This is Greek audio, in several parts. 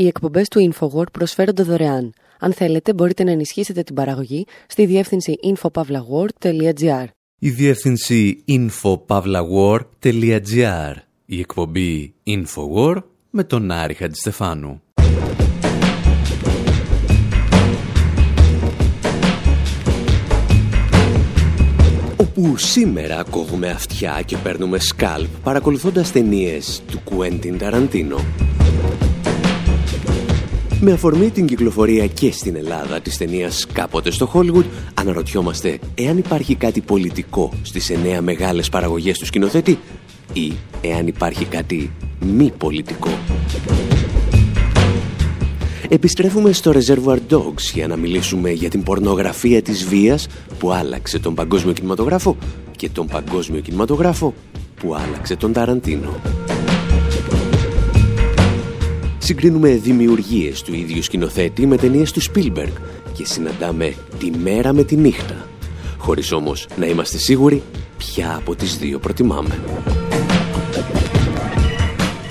Οι εκπομπές του InfoWord προσφέρονται δωρεάν. Αν θέλετε, μπορείτε να ενισχύσετε την παραγωγή στη διεύθυνση infopavlagor.gr. Η διεύθυνση infopavlagor.gr. Η εκπομπή InfoWord με τον Άρη Χατζηστεφάνου. όπου σήμερα κόβουμε αυτιά και παίρνουμε σκάλπ παρακολουθώντας ταινίες του Κουέντιν Ταραντίνο. Με αφορμή την κυκλοφορία και στην Ελλάδα της ταινίας κάποτε στο Hollywood, αναρωτιόμαστε εάν υπάρχει κάτι πολιτικό στις εννέα μεγάλες παραγωγές του σκηνοθέτη ή εάν υπάρχει κάτι μη πολιτικό. Επιστρέφουμε στο Reservoir Dogs για να μιλήσουμε για την πορνογραφία της βίας που άλλαξε τον παγκόσμιο κινηματογράφο και τον παγκόσμιο κινηματογράφο που άλλαξε τον Ταραντίνο. Συγκρίνουμε δημιουργίες του ίδιου σκηνοθέτη με ταινίες του Spielberg και συναντάμε τη μέρα με τη νύχτα, χωρίς όμως να είμαστε σίγουροι ποια από τις δύο προτιμάμε.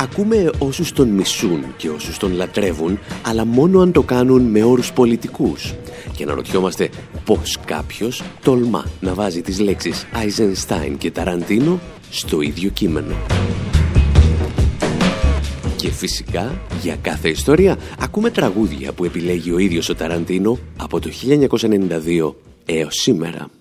Ακούμε όσους τον μισούν και όσους τον λατρεύουν, αλλά μόνο αν το κάνουν με όρους πολιτικούς. Και να ρωτιόμαστε πώς κάποιος τολμά να βάζει τις λέξεις Eisenstein και Ταραντίνο στο ίδιο κείμενο. Και φυσικά, για κάθε ιστορία, ακούμε τραγούδια που επιλέγει ο ίδιος ο Ταραντίνο από το 1992 έως σήμερα.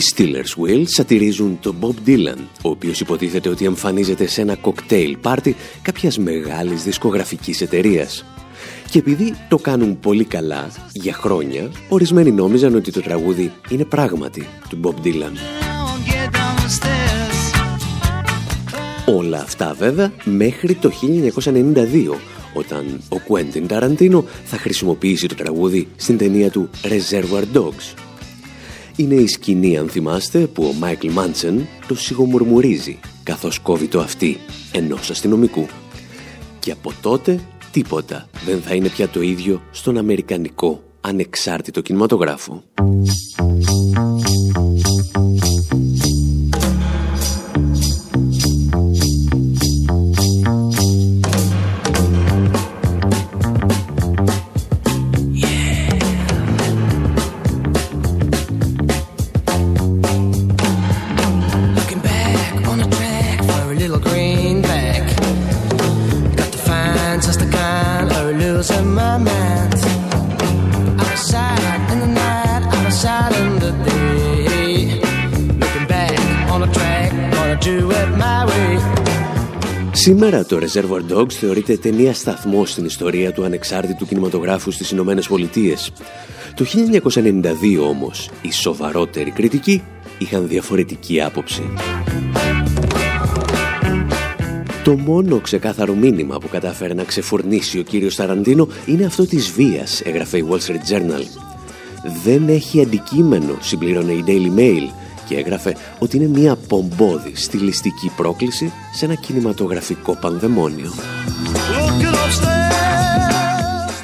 Οι Steelers Will σατυρίζουν τον Bob Dylan, ο οποίος υποτίθεται ότι εμφανίζεται σε ένα κοκτέιλ πάρτι κάποιας μεγάλης δισκογραφικής εταιρείας. Και επειδή το κάνουν πολύ καλά, για χρόνια, ορισμένοι νόμιζαν ότι το τραγούδι είναι πράγματι του Bob Dylan. Όλα αυτά βέβαια μέχρι το 1992, όταν ο Quentin Tarantino θα χρησιμοποιήσει το τραγούδι στην ταινία του Reservoir Dogs, είναι η σκηνή, αν θυμάστε, που ο Μάικλ Μάντσεν το σιγομουρμουρίζει καθώς κόβει το αυτή ενός αστυνομικού. Και από τότε τίποτα δεν θα είναι πια το ίδιο στον αμερικανικό ανεξάρτητο κινηματογράφο. Reservoir Dogs θεωρείται ταινία σταθμό στην ιστορία του ανεξάρτητου κινηματογράφου στις Ηνωμένες Πολιτείες. Το 1992 όμως οι σοβαρότεροι κριτικοί είχαν διαφορετική άποψη. Το μόνο ξεκάθαρο μήνυμα που κατάφερε να ξεφουρνήσει ο κύριος Ταραντίνο είναι αυτό της βίας, έγραφε η Wall Street Journal. Δεν έχει αντικείμενο, συμπλήρωνε η Daily Mail και έγραφε ότι είναι μια πομπόδη στιλιστική πρόκληση σε ένα κινηματογραφικό πανδαιμόνιο.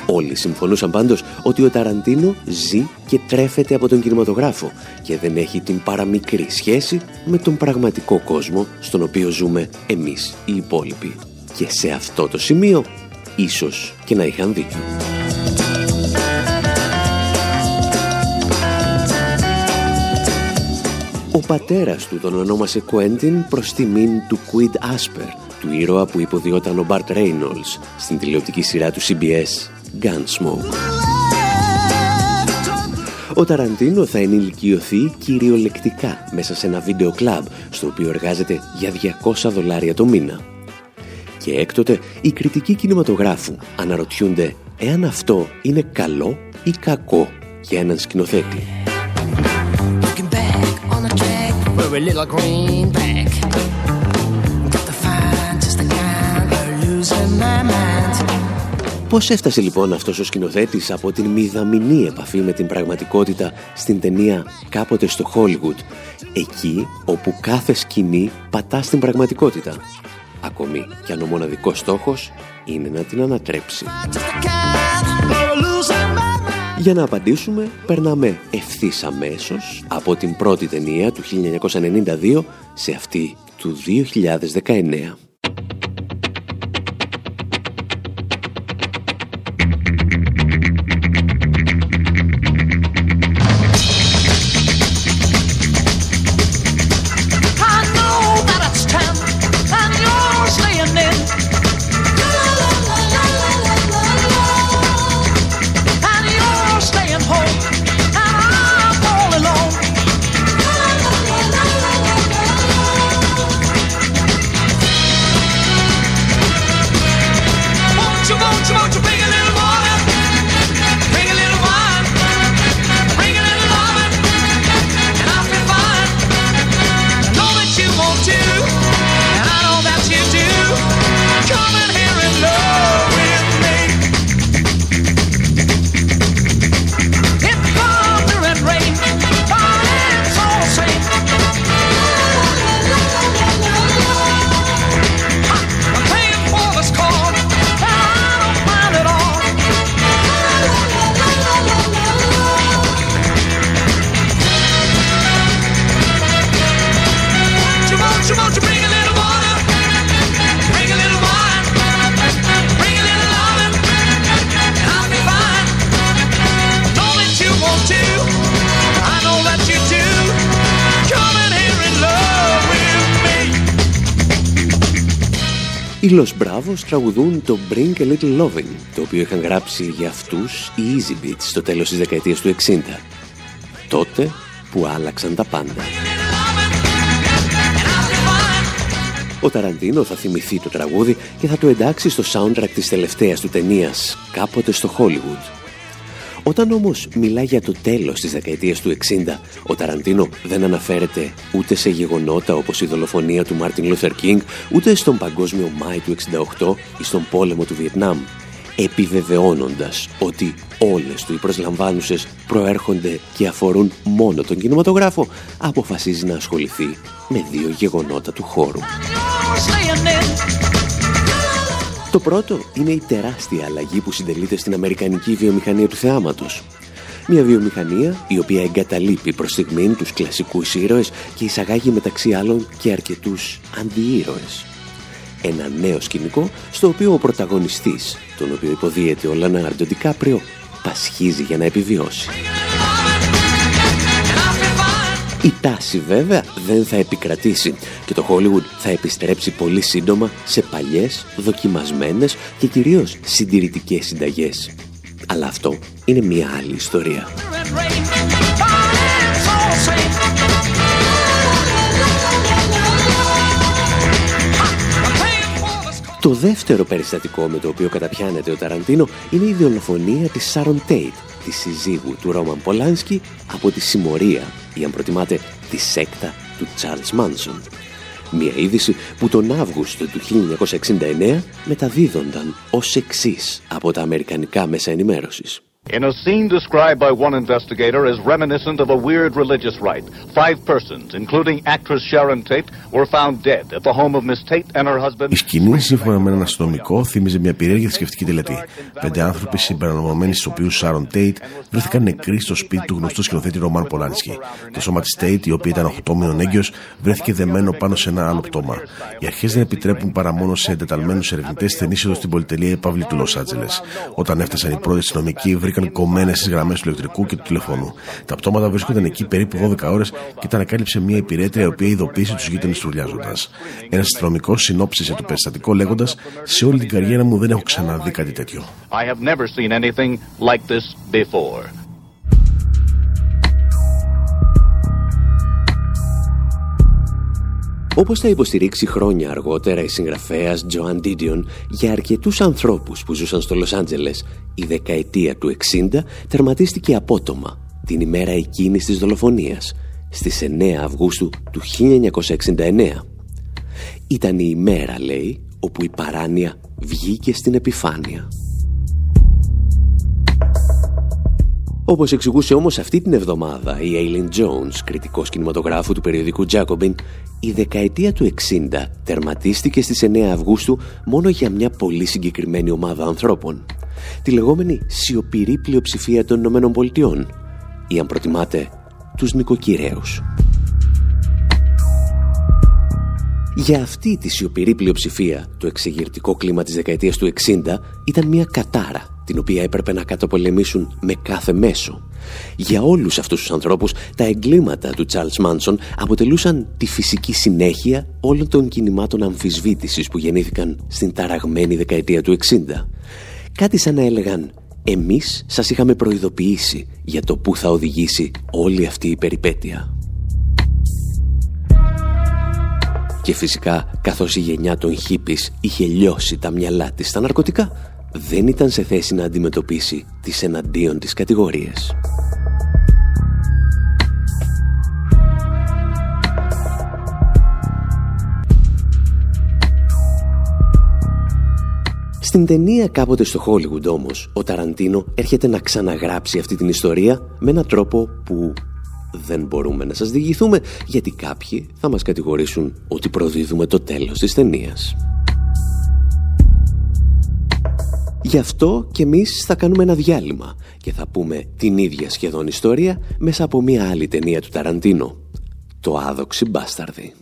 Όλοι συμφωνούσαν πάντως ότι ο Ταραντίνο ζει και τρέφεται από τον κινηματογράφο και δεν έχει την παραμικρή σχέση με τον πραγματικό κόσμο στον οποίο ζούμε εμείς οι υπόλοιποι. Και σε αυτό το σημείο ίσως και να είχαν δίκιο. Πατέρας του τον ονόμασε Quentin προς τιμήν του Quid Asper, του ήρωα που υποδιόταν ο Bart Reynolds στην τηλεοπτική σειρά του CBS Gunsmoke. Ο Ταραντίνο θα ενηλικιωθεί κυριολεκτικά μέσα σε ένα βίντεο κλαμπ στο οποίο εργάζεται για 200 δολάρια το μήνα. Και έκτοτε οι κριτικοί κινηματογράφου αναρωτιούνται εάν αυτό είναι καλό ή κακό για έναν σκηνοθέτη. Πώς έφτασε λοιπόν αυτός ο σκηνοθέτης από την μηδαμινή επαφή με την πραγματικότητα στην ταινία «Κάποτε στο Hollywood», εκεί όπου κάθε σκηνή πατά στην πραγματικότητα, ακόμη κι αν ο μοναδικός στόχος είναι να την ανατρέψει. Για να απαντήσουμε, περνάμε ευθύς αμέσως από την πρώτη ταινία του 1992 σε αυτή του 2019. Οι Los Bravos τραγουδούν το Bring a Little Loving, το οποίο είχαν γράψει για αυτούς οι Easybeats στο τέλος της δεκαετίας του 60. Τότε που άλλαξαν τα πάντα. Ο Ταραντίνο θα θυμηθεί το τραγούδι και θα το εντάξει στο soundtrack της τελευταίας του ταινίας «Κάποτε στο Hollywood» Όταν όμως μιλά για το τέλος της δεκαετίας του 60, ο Ταραντίνο δεν αναφέρεται ούτε σε γεγονότα όπως η δολοφονία του Μάρτιν Λούθερ Κίνγκ, ούτε στον Παγκόσμιο Μάη του 68 ή στον πόλεμο του Βιετνάμ, επιβεβαιώνοντας ότι όλες του οι προσλαμβάνουσες προέρχονται και αφορούν μόνο τον κινηματογράφο, αποφασίζει να ασχοληθεί με δύο γεγονότα του χώρου. Το πρώτο είναι η τεράστια αλλαγή που συντελείται στην Αμερικανική βιομηχανία του θεάματος. Μια βιομηχανία η οποία εγκαταλείπει προς στιγμήν τους κλασικούς ήρωες και εισαγάγει μεταξύ άλλων και αρκετούς αντιήρωες. Ένα νέο σκηνικό στο οποίο ο πρωταγωνιστής, τον οποίο υποδίεται ο Λανάρντο Ντικάπριο, πασχίζει για να επιβιώσει. Η τάση βέβαια δεν θα επικρατήσει και το Hollywood θα επιστρέψει πολύ σύντομα σε παλιές, δοκιμασμένες και κυρίως συντηρητικές συνταγές. Αλλά αυτό είναι μια άλλη ιστορία. Το δεύτερο περιστατικό με το οποίο καταπιάνεται ο Ταραντίνο είναι η δολοφονία της Σάρον Τέιτ, της συζύγου του Ρόμαν Πολάνσκι, από τη συμμορία, ή αν προτιμάτε, τη σέκτα του Τσάρλς Μάνσον. Μια είδηση που τον Αύγουστο του 1969 μεταδίδονταν ως εξής από τα αμερικανικά μέσα ενημέρωσης. In a scene described by one investigator as reminiscent of a weird religious rite, five persons, including actress Sharon Tate, were found dead at the home of Miss Tate and her husband. Η σκηνή, σύμφωνα με έναν αστυνομικό, θύμιζε μια περίεργη θρησκευτική τελετή. Πέντε άνθρωποι, συμπεριλαμβανομένοι στους οποίους Sharon Tate, βρέθηκαν νεκροί στο σπίτι του γνωστού σκηνοθέτη Ρωμάν Πολάνσκι. Το σώμα της Tate, η οποία ήταν 8 μήνων έγκυος, βρέθηκε δεμένο πάνω σε ένα άλλο πτώμα. Οι αρχές δεν επιτρέπουν παρά μόνο σε εντεταλμένους ερευνητές την είσοδο στην πολυτελεία Παύλη του Λος Άντζελες. Όταν έφτασαν οι πρώτοι αστυνομικοί, βρήκαν κομμένες στις γραμμές του ηλεκτρικού και του τηλεφώνου. Τα πτώματα βρίσκονταν εκεί περίπου 12 ώρες και τα ανακάλυψε μια υπηρέτρια η οποία ειδοποίησε τους γείτονες ουρλιάζοντας. Ένας αστυνομικός συνόψισε το περιστατικό λέγοντας: Σε όλη την καριέρα μου δεν έχω ξαναδεί κάτι τέτοιο. Όπως θα υποστηρίξει χρόνια αργότερα η συγγραφέας Τζοάν Ντίντιον για αρκετούς ανθρώπους που ζούσαν στο Λος Άντζελες, η δεκαετία του 60 τερματίστηκε απότομα την ημέρα εκείνης της δολοφονίας, στις 9 Αυγούστου του 1969. Ήταν η ημέρα, λέει, όπου η παράνοια βγήκε στην επιφάνεια. Όπως εξηγούσε όμως αυτή την εβδομάδα η Aileen Jones, κριτικός κινηματογράφου του περιοδικού Jacobin, η δεκαετία του 60 τερματίστηκε στις 9 Αυγούστου μόνο για μια πολύ συγκεκριμένη ομάδα ανθρώπων. Τη λεγόμενη σιωπηρή πλειοψηφία των Ηνωμένων Πολιτειών ή αν προτιμάτε τους νοικοκυρέους. Για αυτή τη σιωπηρή πλειοψηφία το εξεγερτικό κλίμα της δεκαετίας του 60 ήταν μια κατάρα την οποία έπρεπε να καταπολεμήσουν με κάθε μέσο. Για όλους αυτούς τους ανθρώπους, τα εγκλήματα του Charles Manson αποτελούσαν τη φυσική συνέχεια όλων των κινημάτων αμφισβήτησης που γεννήθηκαν στην ταραγμένη δεκαετία του 60. Κάτι σαν να έλεγαν «Εμείς σας είχαμε προειδοποιήσει για το που θα οδηγήσει όλη αυτή η περιπέτεια». Και φυσικά, καθώς η γενιά των χίπης είχε λιώσει τα μυαλά της στα ναρκωτικά, δεν ήταν σε θέση να αντιμετωπίσει τις εναντίον της κατηγορίες. Στην ταινία κάποτε στο Hollywood όμως, ο Ταραντίνο έρχεται να ξαναγράψει αυτή την ιστορία με έναν τρόπο που δεν μπορούμε να σας διηγηθούμε γιατί κάποιοι θα μας κατηγορήσουν ότι προδίδουμε το τέλος της ταινίας. Γι' αυτό και εμείς θα κάνουμε ένα διάλειμμα και θα πούμε την ίδια σχεδόν ιστορία μέσα από μια άλλη ταινία του Ταραντίνο. Το άδοξη μπάσταρδι.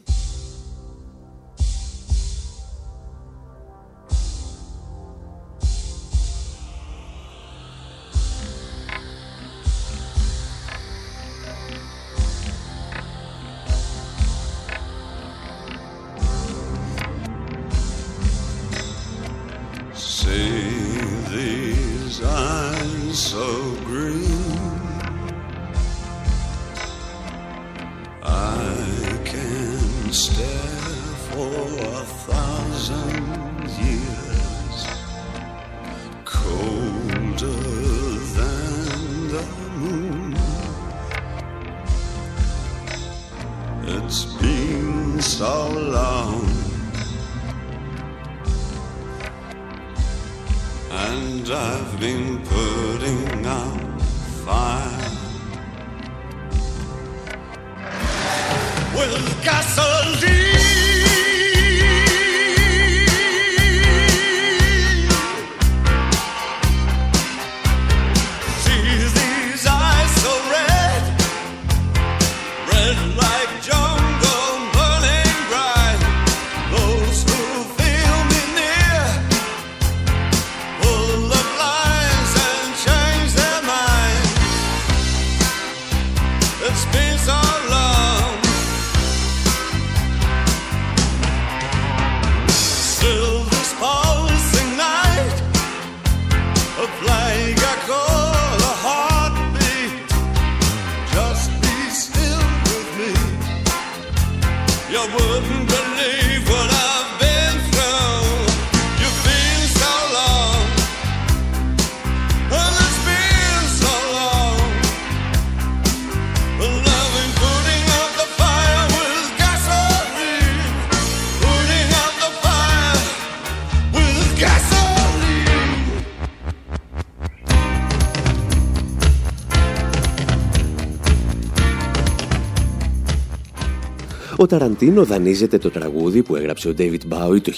Ταραντίνο δανείζεται το τραγούδι που έγραψε ο David Bowie το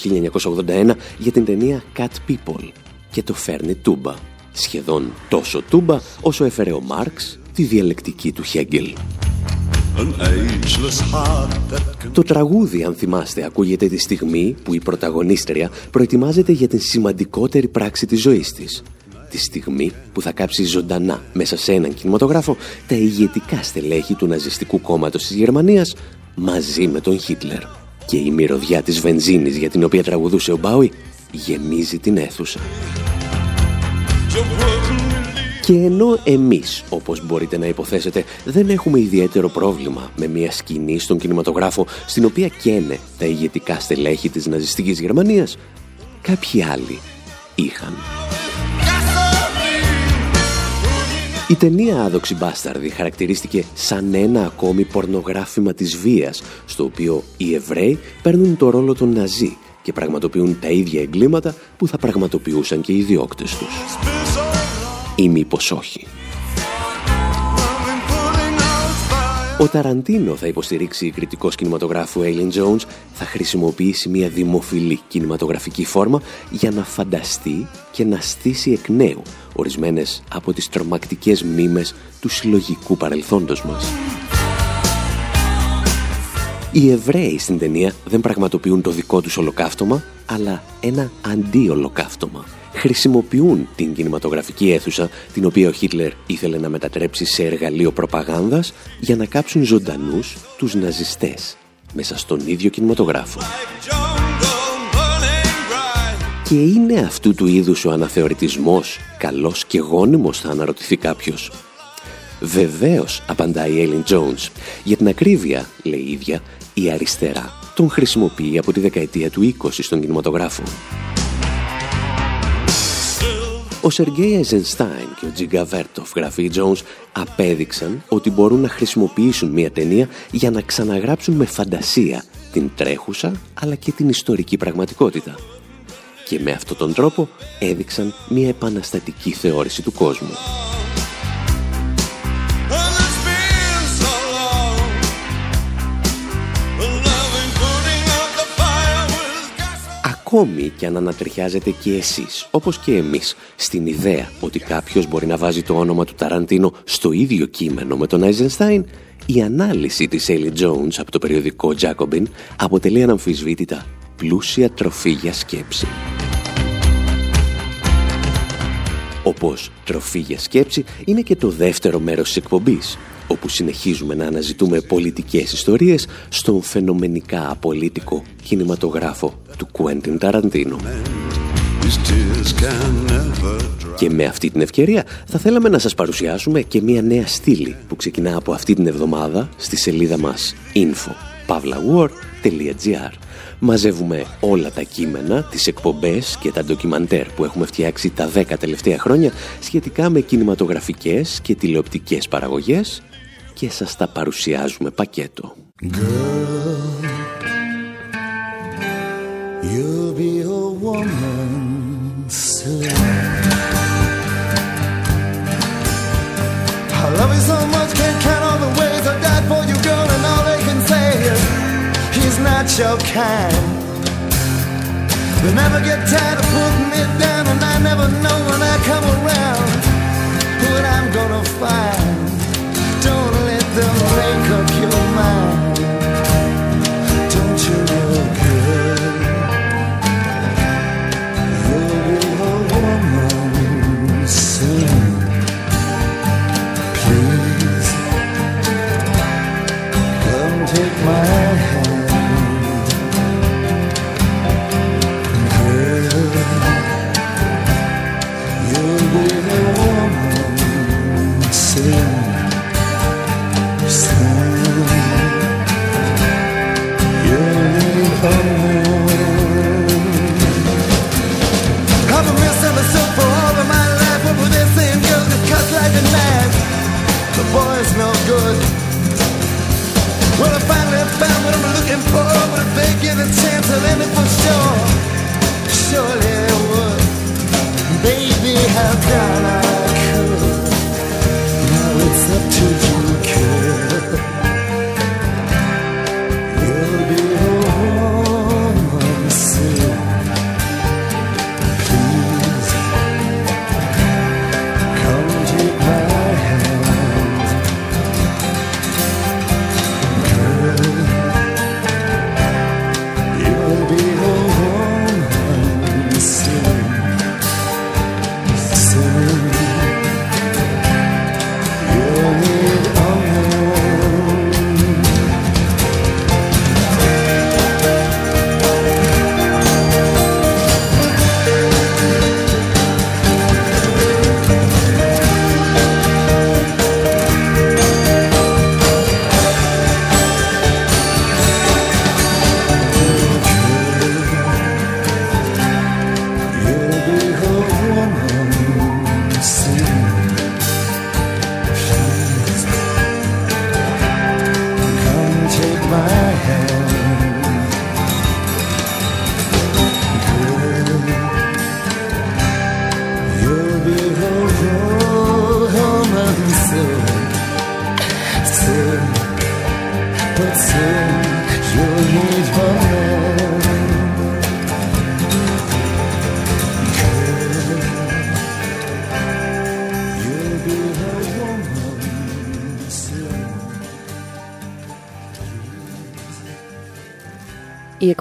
1981 για την ταινία Cat People και το φέρνει τούμπα. Σχεδόν τόσο τούμπα όσο έφερε ο Μάρξ τη διαλεκτική του Χέγγελ. Το τραγούδι, αν θυμάστε, ακούγεται τη στιγμή που η πρωταγωνίστρια προετοιμάζεται για την σημαντικότερη πράξη της ζωής της. Τη στιγμή που θα κάψει ζωντανά μέσα σε έναν κινηματογράφο τα ηγετικά στελέχη του ναζιστικού κόμματος της Γερμανίας μαζί με τον Χίτλερ. Και η μυρωδιά της βενζίνης για την οποία τραγουδούσε ο Μπάουι γεμίζει την αίθουσα. Και ενώ εμείς, όπως μπορείτε να υποθέσετε, δεν έχουμε ιδιαίτερο πρόβλημα με μια σκηνή στον κινηματογράφο στην οποία καίνε τα ηγετικά στελέχη της ναζιστικής Γερμανίας, κάποιοι άλλοι είχαν. Η ταινία «Άδοξη Μπάσταρδη» χαρακτηρίστηκε σαν ένα ακόμη πορνογράφημα της βίας, στο οποίο οι Εβραίοι παίρνουν το ρόλο των Ναζί και πραγματοποιούν τα ίδια εγκλήματα που θα πραγματοποιούσαν και οι διώκτες τους ή μήπως όχι. Ο Ταραντίνο θα υποστηρίξει κριτικός κινηματογράφου Aileen Jones θα χρησιμοποιήσει μια δημοφιλή κινηματογραφική φόρμα για να φανταστεί και να στήσει εκ νέου ορισμένες από τις τρομακτικές μνήμες του συλλογικού παρελθόντος μας. Οι Εβραίοι στην ταινία δεν πραγματοποιούν το δικό τους ολοκαύτωμα, αλλά ένα αντί-ολοκαύτωμα χρησιμοποιούν την κινηματογραφική αίθουσα την οποία ο Χίτλερ ήθελε να μετατρέψει σε εργαλείο προπαγάνδας για να κάψουν ζωντανούς τους ναζιστές μέσα στον ίδιο κινηματογράφο. Και είναι αυτού του είδους ο αναθεωρητισμός καλός και γόνιμος θα αναρωτηθεί κάποιος. Βεβαίως, απαντάει η Έλλην Jones. Για την ακρίβεια, λέει η ίδια, η αριστερά τον χρησιμοποιεί από τη δεκαετία του 20 στον κινηματογράφο. Ο Σεργέη Αιζενστάιν και ο Τζίγκα Βέρτοφ, γραφεί Jones, απέδειξαν ότι μπορούν να χρησιμοποιήσουν μια ταινία για να ξαναγράψουν με φαντασία την τρέχουσα αλλά και την ιστορική πραγματικότητα. Και με αυτόν τον τρόπο έδειξαν μια επαναστατική θεώρηση του κόσμου. Ακόμη και αν ανατριχιάζετε και εσείς, όπως και εμείς, στην ιδέα ότι κάποιος μπορεί να βάζει το όνομα του Ταραντίνο στο ίδιο κείμενο με τον Άιζενστάιν, η ανάλυση της Έλλη Jones από το περιοδικό Jacobin αποτελεί αναμφισβήτητα πλούσια τροφή για σκέψη. Όπως τροφή για σκέψη είναι και το δεύτερο μέρος της εκπομπής, όπου συνεχίζουμε να αναζητούμε πολιτικές ιστορίες στον φαινομενικά απολύτικο κινηματογράφο του Κουέντιν Ταραντίνο. Και με αυτή την ευκαιρία θα θέλαμε να σας παρουσιάσουμε και μια νέα στήλη που ξεκινά από αυτή την εβδομάδα στη σελίδα μας info.pavlawar.gr Μαζεύουμε όλα τα κείμενα, τις εκπομπές και τα ντοκιμαντέρ που έχουμε φτιάξει τα 10 τελευταία χρόνια σχετικά με κινηματογραφικές και τηλεοπτικές παραγωγές και σας τα παρουσιάζουμε πακέτο. Girl, you'll be a woman soon. I love you so much, can't count all the ways I died for you, girl, and all they can say is he's not your kind. They never get tired of putting me down, and I never know when I come around what I'm gonna find.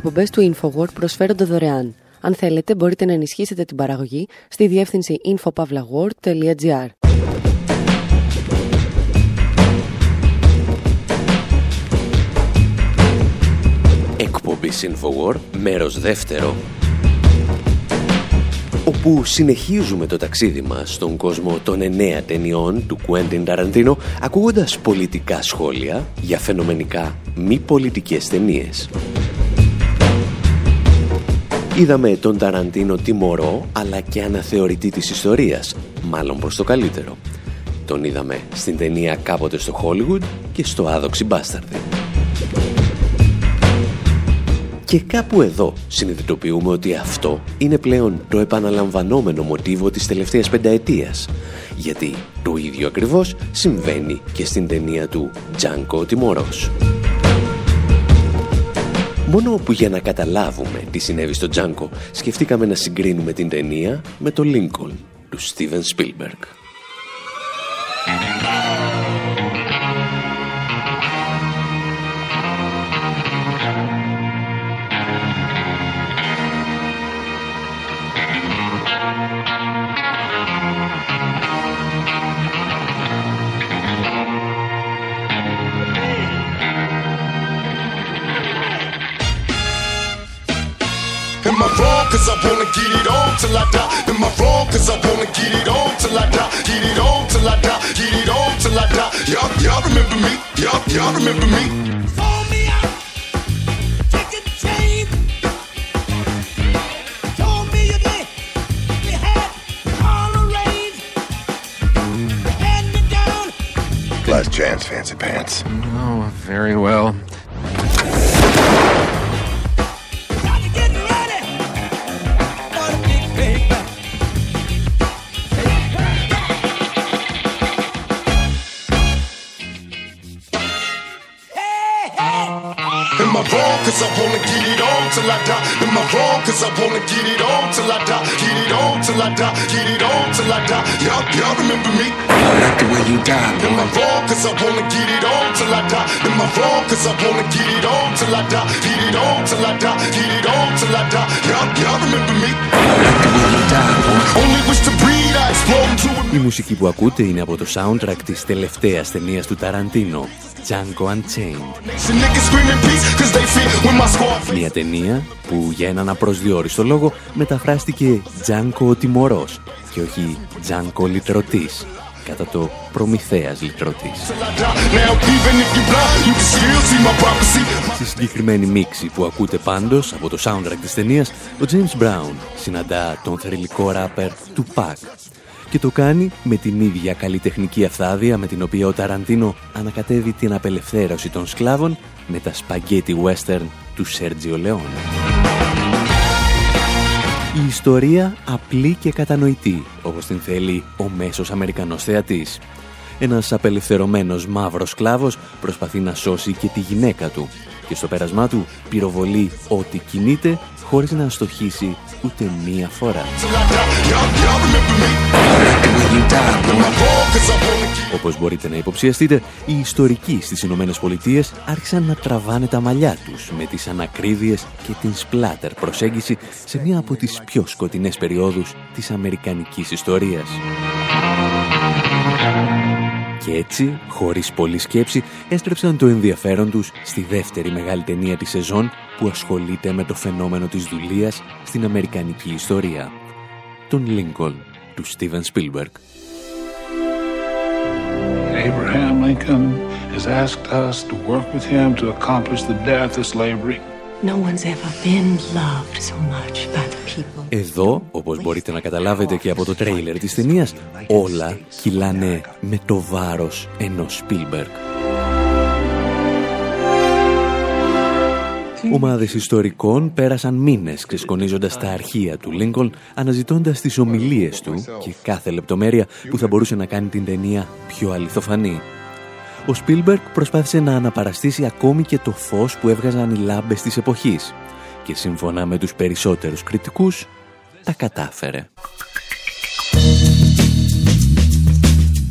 Οι εκπομπές του InfoWord προσφέρονται δωρεάν. Αν θέλετε, μπορείτε να ενισχύσετε την παραγωγή στη διεύθυνση infopavlagor.gr. Εκπομπή InfoWord, μέρος δεύτερο όπου συνεχίζουμε το ταξίδι μας στον κόσμο των εννέα ταινιών του Κουέντιν Ταραντίνο ακούγοντας πολιτικά σχόλια για φαινομενικά μη πολιτικές ταινίες. Είδαμε τον Ταραντίνο τιμωρό αλλά και αναθεωρητή της ιστορίας, μάλλον προς το καλύτερο. Τον είδαμε στην ταινία κάποτε στο Hollywood και στο Άδοξη Μπάσταρδη. Και κάπου εδώ συνειδητοποιούμε ότι αυτό είναι πλέον το επαναλαμβανόμενο μοτίβο της τελευταίας πενταετίας. Γιατί το ίδιο ακριβώς συμβαίνει και στην ταινία του «Τζάνκο Τιμωρός». Μόνο που για να καταλάβουμε τι συνέβη στο Τζάνκο, σκεφτήκαμε να συγκρίνουμε την ταινία με το Lincoln του Steven Spielberg. Cause I wanna get it on till I die. Am I wrong? Cause I wanna get it on till I die. Get it on till I die. Get it on till I die. Y'all, y'all remember me? Y'all, y'all remember me? Last chance, fancy pants. Oh, very well. I wanna get it on till I die. Get it on till I die. Get it on till I die. Y'all, y'all remember me? I like the way you die. Am I wrong? Cause I wanna get it on till I die. Am I wrong? Cause I wanna get it on till I die. Get it on till I die. Get it on till I die. Y'all, y'all remember me? I like the way you die. boy. Only wish to breathe. Η μουσική που ακούτε είναι από το soundtrack της τελευταίας ταινίας του Ταραντίνο, Django Unchained. Μια ταινία που για έναν απροσδιόριστο λόγο μεταφράστηκε Django ο Τιμωρός και όχι Django Λυτρωτής κατά το Προμηθέας Λυτρωτής. Στη συγκεκριμένη μίξη που ακούτε πάντως από το soundtrack της ταινίας, ο James Brown συναντά τον θρηλυκό ράπερ του Pac και το κάνει με την ίδια καλλιτεχνική αυθάδεια με την οποία ο Ταραντίνο ανακατεύει την απελευθέρωση των σκλάβων με τα σπαγκέτι western του Σέρτζιο Λεόν. Η ιστορία απλή και κατανοητή, όπως την θέλει ο μέσος Αμερικανός θεατής. Ένας απελευθερωμένος μαύρος σκλάβος προσπαθεί να σώσει και τη γυναίκα του και στο πέρασμά του πυροβολεί ό,τι κινείται χωρίς να αστοχήσει ούτε μία φορά. Όπως μπορείτε να υποψιαστείτε, οι ιστορικοί στις Ηνωμένες Πολιτείες άρχισαν να τραβάνε τα μαλλιά τους με τις ανακρίβειες και την σπλάτερ προσέγγιση σε μία από τις πιο σκοτεινές περιόδους της αμερικανικής ιστορίας. Και έτσι, χωρίς πολλή σκέψη, έστρεψαν το ενδιαφέρον τους στη δεύτερη μεγάλη ταινία της σεζόν που ασχολείται με το φαινόμενο της δουλείας στην αμερικανική ιστορία. Τον Lincoln του Steven Spielberg. Abraham Lincoln has asked us to work with him to accomplish the death of slavery. No one's ever been loved so much by the people. Εδώ, όπως μπορείτε να καταλάβετε και από το τρέιλερ της ταινίας, όλα κυλάνε με το βάρος ενός Spielberg. Ομάδες ιστορικών πέρασαν μήνες ξεσκονίζοντας τα αρχεία του Λίνκολν, αναζητώντας τις ομιλίες του και κάθε λεπτομέρεια που θα μπορούσε να κάνει την ταινία πιο αληθοφανή. Ο Σπίλμπερκ προσπάθησε να αναπαραστήσει ακόμη και το φως που έβγαζαν οι λάμπες της εποχής και σύμφωνα με τους περισσότερους κριτικούς τα κατάφερε.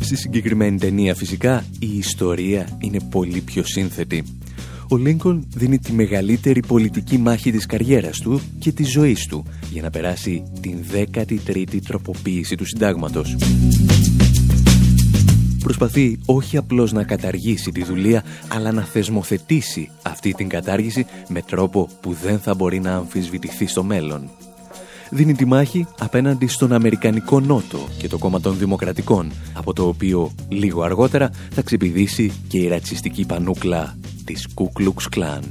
Στη συγκεκριμένη ταινία φυσικά η ιστορία είναι πολύ πιο σύνθετη. Ο Λίνκον δίνει τη μεγαλύτερη πολιτική μάχη της καριέρας του και της ζωής του για να περάσει την 13η τροποποίηση του συντάγματος. Προσπαθεί όχι απλώς να καταργήσει τη δουλεία, αλλά να θεσμοθετήσει αυτή την κατάργηση με τρόπο που δεν θα μπορεί να αμφισβητηθεί στο μέλλον δίνει τη μάχη απέναντι στον Αμερικανικό Νότο και το κόμμα των Δημοκρατικών, από το οποίο λίγο αργότερα θα ξεπηδήσει και η ρατσιστική πανούκλα της Ku Klux Klan.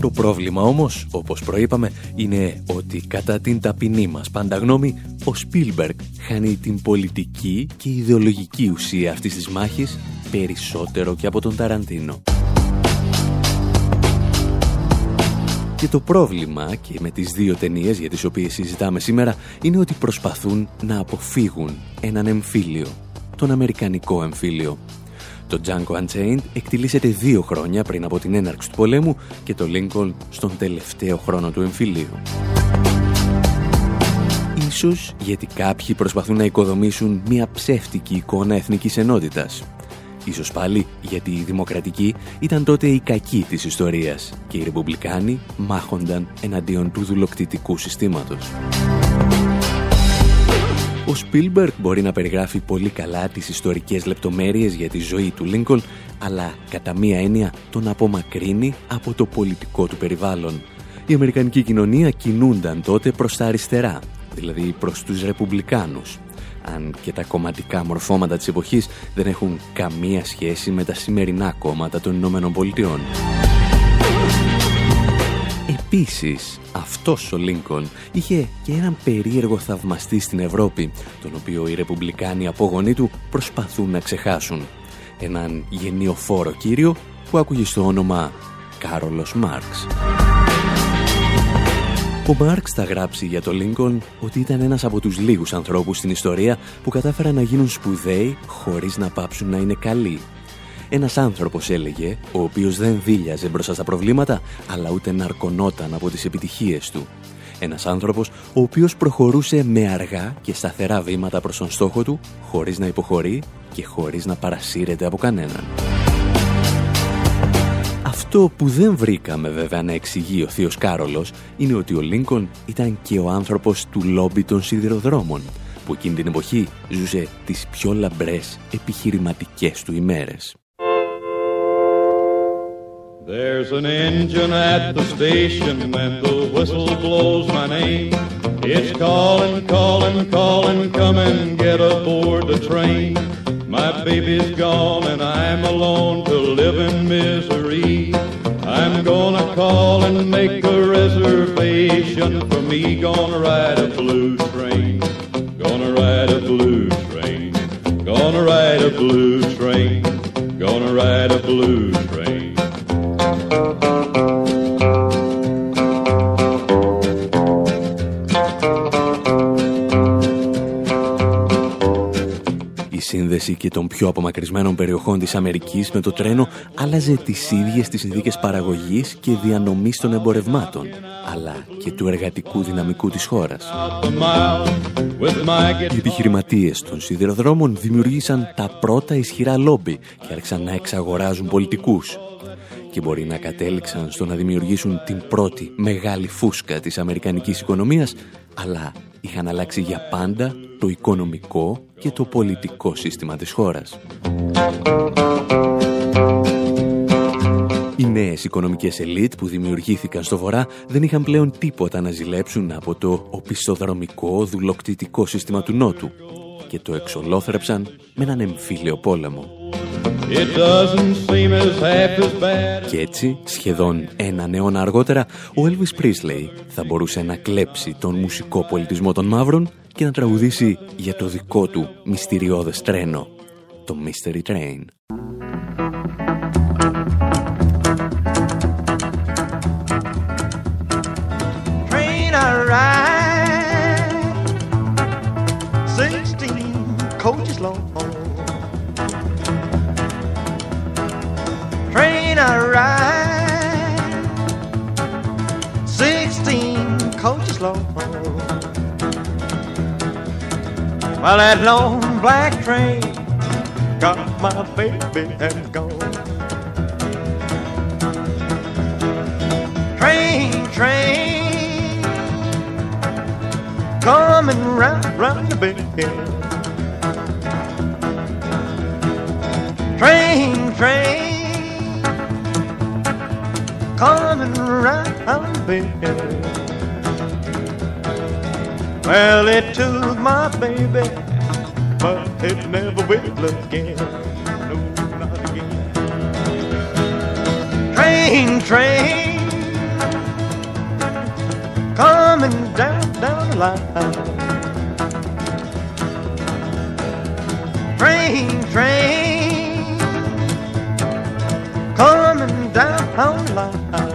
Το πρόβλημα όμως, όπως προείπαμε, είναι ότι κατά την ταπεινή μας πάντα γνώμη, ο Σπίλμπεργκ χάνει την πολιτική και ιδεολογική ουσία αυτής της μάχης περισσότερο και από τον Ταραντίνο. Και το πρόβλημα και με τις δύο ταινίες για τις οποίες συζητάμε σήμερα είναι ότι προσπαθούν να αποφύγουν έναν εμφύλιο, τον Αμερικανικό εμφύλιο. Το Django Unchained εκτιλήσεται δύο χρόνια πριν από την έναρξη του πολέμου και το Lincoln στον τελευταίο χρόνο του εμφυλίου. Ίσως γιατί κάποιοι προσπαθούν να οικοδομήσουν μια ψεύτικη εικόνα εθνικής ενότητας Ίσως πάλι γιατί οι δημοκρατικοί ήταν τότε οι κακοί της ιστορίας και οι ρεπουμπλικάνοι μάχονταν εναντίον του δουλοκτητικού συστήματος. Ο Σπίλμπερκ μπορεί να περιγράφει πολύ καλά τις ιστορικές λεπτομέρειες για τη ζωή του Λίνκολ, αλλά κατά μία έννοια τον απομακρύνει από το πολιτικό του περιβάλλον. Η Αμερικανική κοινωνία κινούνταν τότε προς τα αριστερά, δηλαδή προς τους Ρεπουμπλικάνους, αν και τα κομματικά μορφώματα της εποχής δεν έχουν καμία σχέση με τα σημερινά κόμματα των Ηνωμένων Πολιτειών. Επίσης, αυτός ο Λίνκον είχε και έναν περίεργο θαυμαστή στην Ευρώπη, τον οποίο οι ρεπουμπλικάνοι απόγονοί του προσπαθούν να ξεχάσουν. Έναν γενιοφόρο κύριο που ακούγει στο όνομα Κάρολος Μάρξ. Ο Μάρξ θα γράψει για το Λίνκον ότι ήταν ένας από τους λίγους ανθρώπους στην ιστορία που κατάφεραν να γίνουν σπουδαίοι χωρίς να πάψουν να είναι καλοί. Ένας άνθρωπος έλεγε, ο οποίος δεν δίλιαζε μπροστά στα προβλήματα, αλλά ούτε ναρκωνόταν από τις επιτυχίες του. Ένας άνθρωπος ο οποίος προχωρούσε με αργά και σταθερά βήματα προς τον στόχο του, χωρίς να υποχωρεί και χωρίς να παρασύρεται από κανέναν. Αυτό που δεν βρήκαμε βέβαια να εξηγεί ο θείος Κάρολος είναι ότι ο Λίνκον ήταν και ο άνθρωπος του λόμπι των σιδηροδρόμων που εκείνη την εποχή ζούσε τις πιο λαμπρές επιχειρηματικές του ημέρες. There's an engine at the station and the whistle blows my name. It's calling, calling, calling, come and get aboard the train. My baby's gone and I'm alone to live in misery. I'm gonna call and make a reservation for me. Gonna ride a blue train. Gonna ride a blue train. Gonna ride a blue train. Gonna ride a blue train. Σύνδεση και των πιο απομακρυσμένων περιοχών της Αμερικής με το τρένο άλλαζε τις ίδιες τις συνθήκες παραγωγής και διανομής των εμπορευμάτων, αλλά και του εργατικού δυναμικού της χώρας. Οι επιχειρηματίες των σιδηροδρόμων δημιουργήσαν τα πρώτα ισχυρά λόμπι και άρχισαν να εξαγοράζουν πολιτικούς και μπορεί να κατέληξαν στο να δημιουργήσουν την πρώτη μεγάλη φούσκα της αμερικανικής οικονομίας, αλλά είχαν αλλάξει για πάντα το οικονομικό και το πολιτικό σύστημα της χώρας. Οι νέες οικονομικές ελίτ που δημιουργήθηκαν στο Βορρά δεν είχαν πλέον τίποτα να ζηλέψουν από το οπισθοδρομικό δουλοκτητικό σύστημα του Νότου και το εξολόθρεψαν με έναν εμφύλιο πόλεμο. Και έτσι, σχεδόν ένα αιώνα αργότερα, ο Elvis Presley θα μπορούσε να κλέψει τον μουσικό πολιτισμό των μαύρων και να τραγουδήσει για το δικό του μυστηριώδες τρένο, το Mystery Train. Train Well, that long black train got my baby and gone. Train, train, coming round, round the bend. Train, train, coming round the bend. Well, it took my baby, but it never will again. No, not again. Train, train, coming down, down the line. Train, train, coming down the line.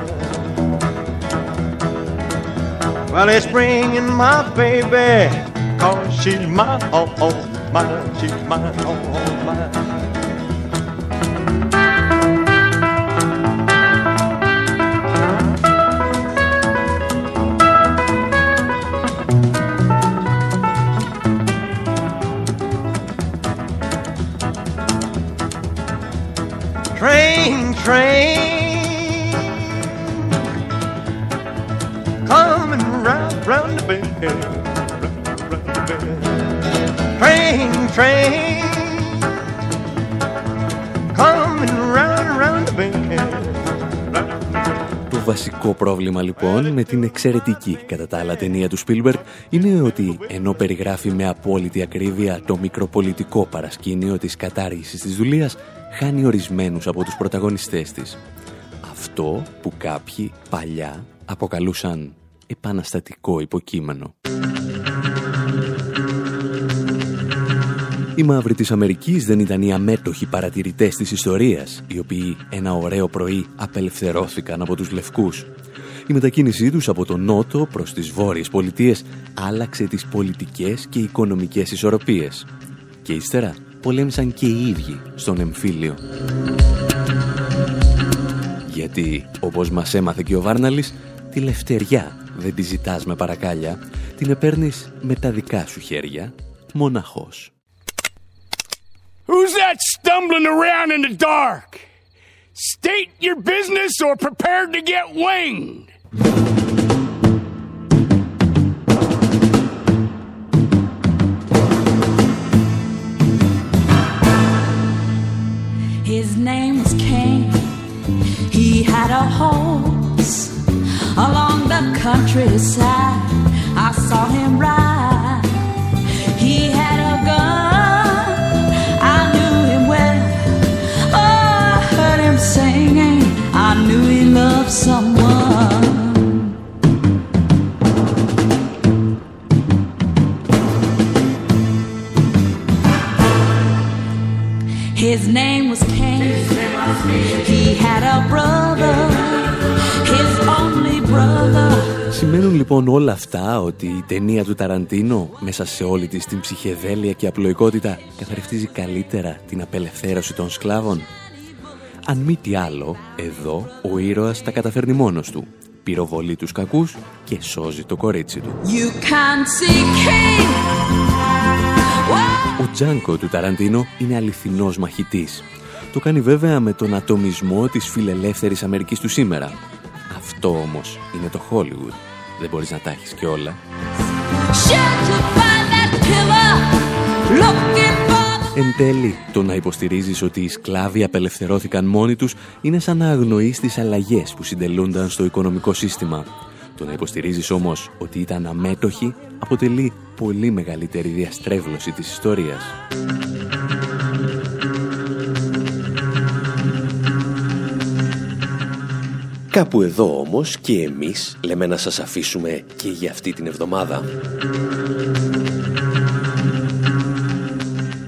Well, it's bringing my baby, cause she's mine, oh, oh, mine, she's mine, oh, oh, mine. Train, train, coming round, round the bend. Το βασικό πρόβλημα λοιπόν με την εξαιρετική κατά τα άλλα ταινία του Spielberg είναι ότι ενώ περιγράφει με απόλυτη ακρίβεια το μικροπολιτικό παρασκήνιο της κατάργησης της δουλείας χάνει ορισμένους από τους πρωταγωνιστές της. Αυτό που κάποιοι παλιά αποκαλούσαν επαναστατικό υποκείμενο. Οι μαύροι της Αμερικής δεν ήταν οι αμέτωχοι παρατηρητές της ιστορίας, οι οποίοι ένα ωραίο πρωί απελευθερώθηκαν από τους λευκούς. Η μετακίνησή τους από τον Νότο προς τις Βόρειες Πολιτείες άλλαξε τις πολιτικές και οικονομικές ισορροπίες. Και ύστερα πολέμησαν και οι ίδιοι στον εμφύλιο. Γιατί, όπως μας έμαθε και ο Βάρναλης, τη λευτεριά δεν τη ζητάς με παρακάλια, την επέρνεις με τα δικά σου χέρια, μοναχός. Who's that stumbling around in the dark? State your business or prepare to get winged. His name was Cain. He had a horse along the countryside. I saw him ride. Λοιπόν όλα αυτά ότι η ταινία του Ταραντίνο μέσα σε όλη της την ψυχεδέλεια και απλοϊκότητα καθαρευτίζει καλύτερα την απελευθέρωση των σκλάβων; Αν μη τι άλλο, εδώ ο ήρωας τα καταφέρνει μόνος του. Πυροβολεί τους κακούς και σώζει το κορίτσι του. You can't see Cain. Ο Τζάνκο του Ταραντίνο είναι αληθινός μαχητής. Το κάνει βέβαια με τον ατομισμό της φιλελεύθερης Αμερικής του σήμερα. Αυτό όμως είναι το Hollywood. Δεν μπορείς να τα έχεις και όλα. Shelter by that pillar, looking for Εν τέλει, το να υποστηρίζεις ότι οι σκλάβοι απελευθερώθηκαν μόνοι τους είναι σαν να αγνοείς τις αλλαγές που συντελούνταν στο οικονομικό σύστημα. Το να υποστηρίζεις όμως ότι ήταν αμέτωχοι αποτελεί πολύ μεγαλύτερη διαστρέβλωση της ιστορίας. Κάπου εδώ όμως και εμείς λέμε να σας αφήσουμε και για αυτή την εβδομάδα.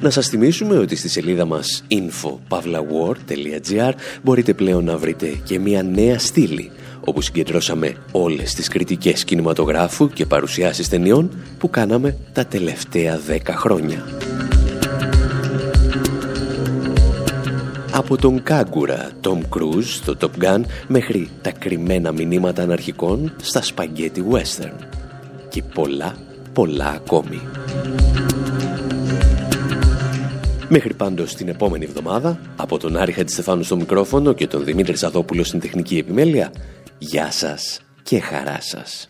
Να σας θυμίσουμε ότι στη σελίδα μας info.pavlawar.gr μπορείτε πλέον να βρείτε και μια νέα στήλη όπου συγκεντρώσαμε όλες τις κριτικές κινηματογράφου και παρουσιάσεις ταινιών που κάναμε τα τελευταία δέκα χρόνια. Από τον Κάγκουρα, Tom Cruise, στο Top Gun, μέχρι τα κρυμμένα μηνύματα αναρχικών στα σπαγκέτι western. και πολλά, πολλά ακόμη. Μέχρι πάντως την επόμενη εβδομάδα, από τον Άρη Χατζηστεφάνου στο μικρόφωνο και τον Δημήτρη Σαδόπουλο στην τεχνική επιμέλεια, γεια σας και χαρά σας.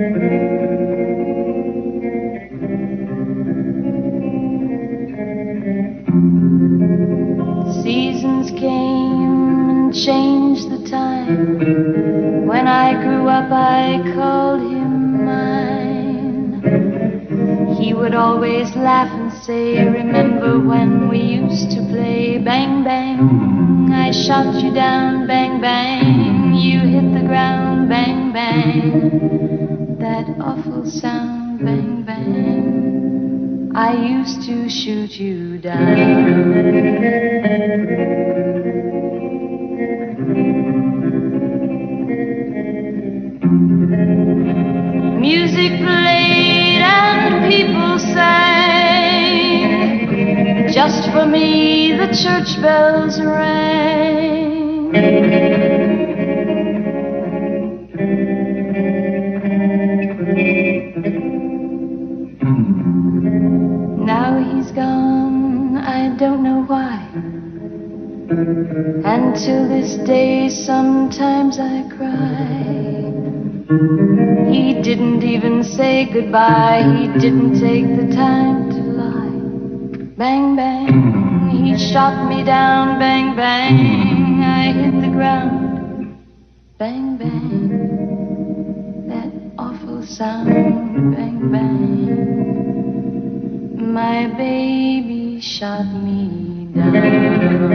I called him mine. He would always laugh and say, Remember when we used to play bang bang? I shot you down, bang bang. You hit the ground, bang bang. That awful sound, bang bang. I used to shoot you down. Music played and people sang. Just for me, the church bells rang. Now he's gone, I don't know why. And till this day, sometimes I cry. He didn't even say goodbye, he didn't take the time to lie. Bang, bang, he shot me down, bang, bang, I hit the ground. Bang, bang, that awful sound, bang, bang. My baby shot me down.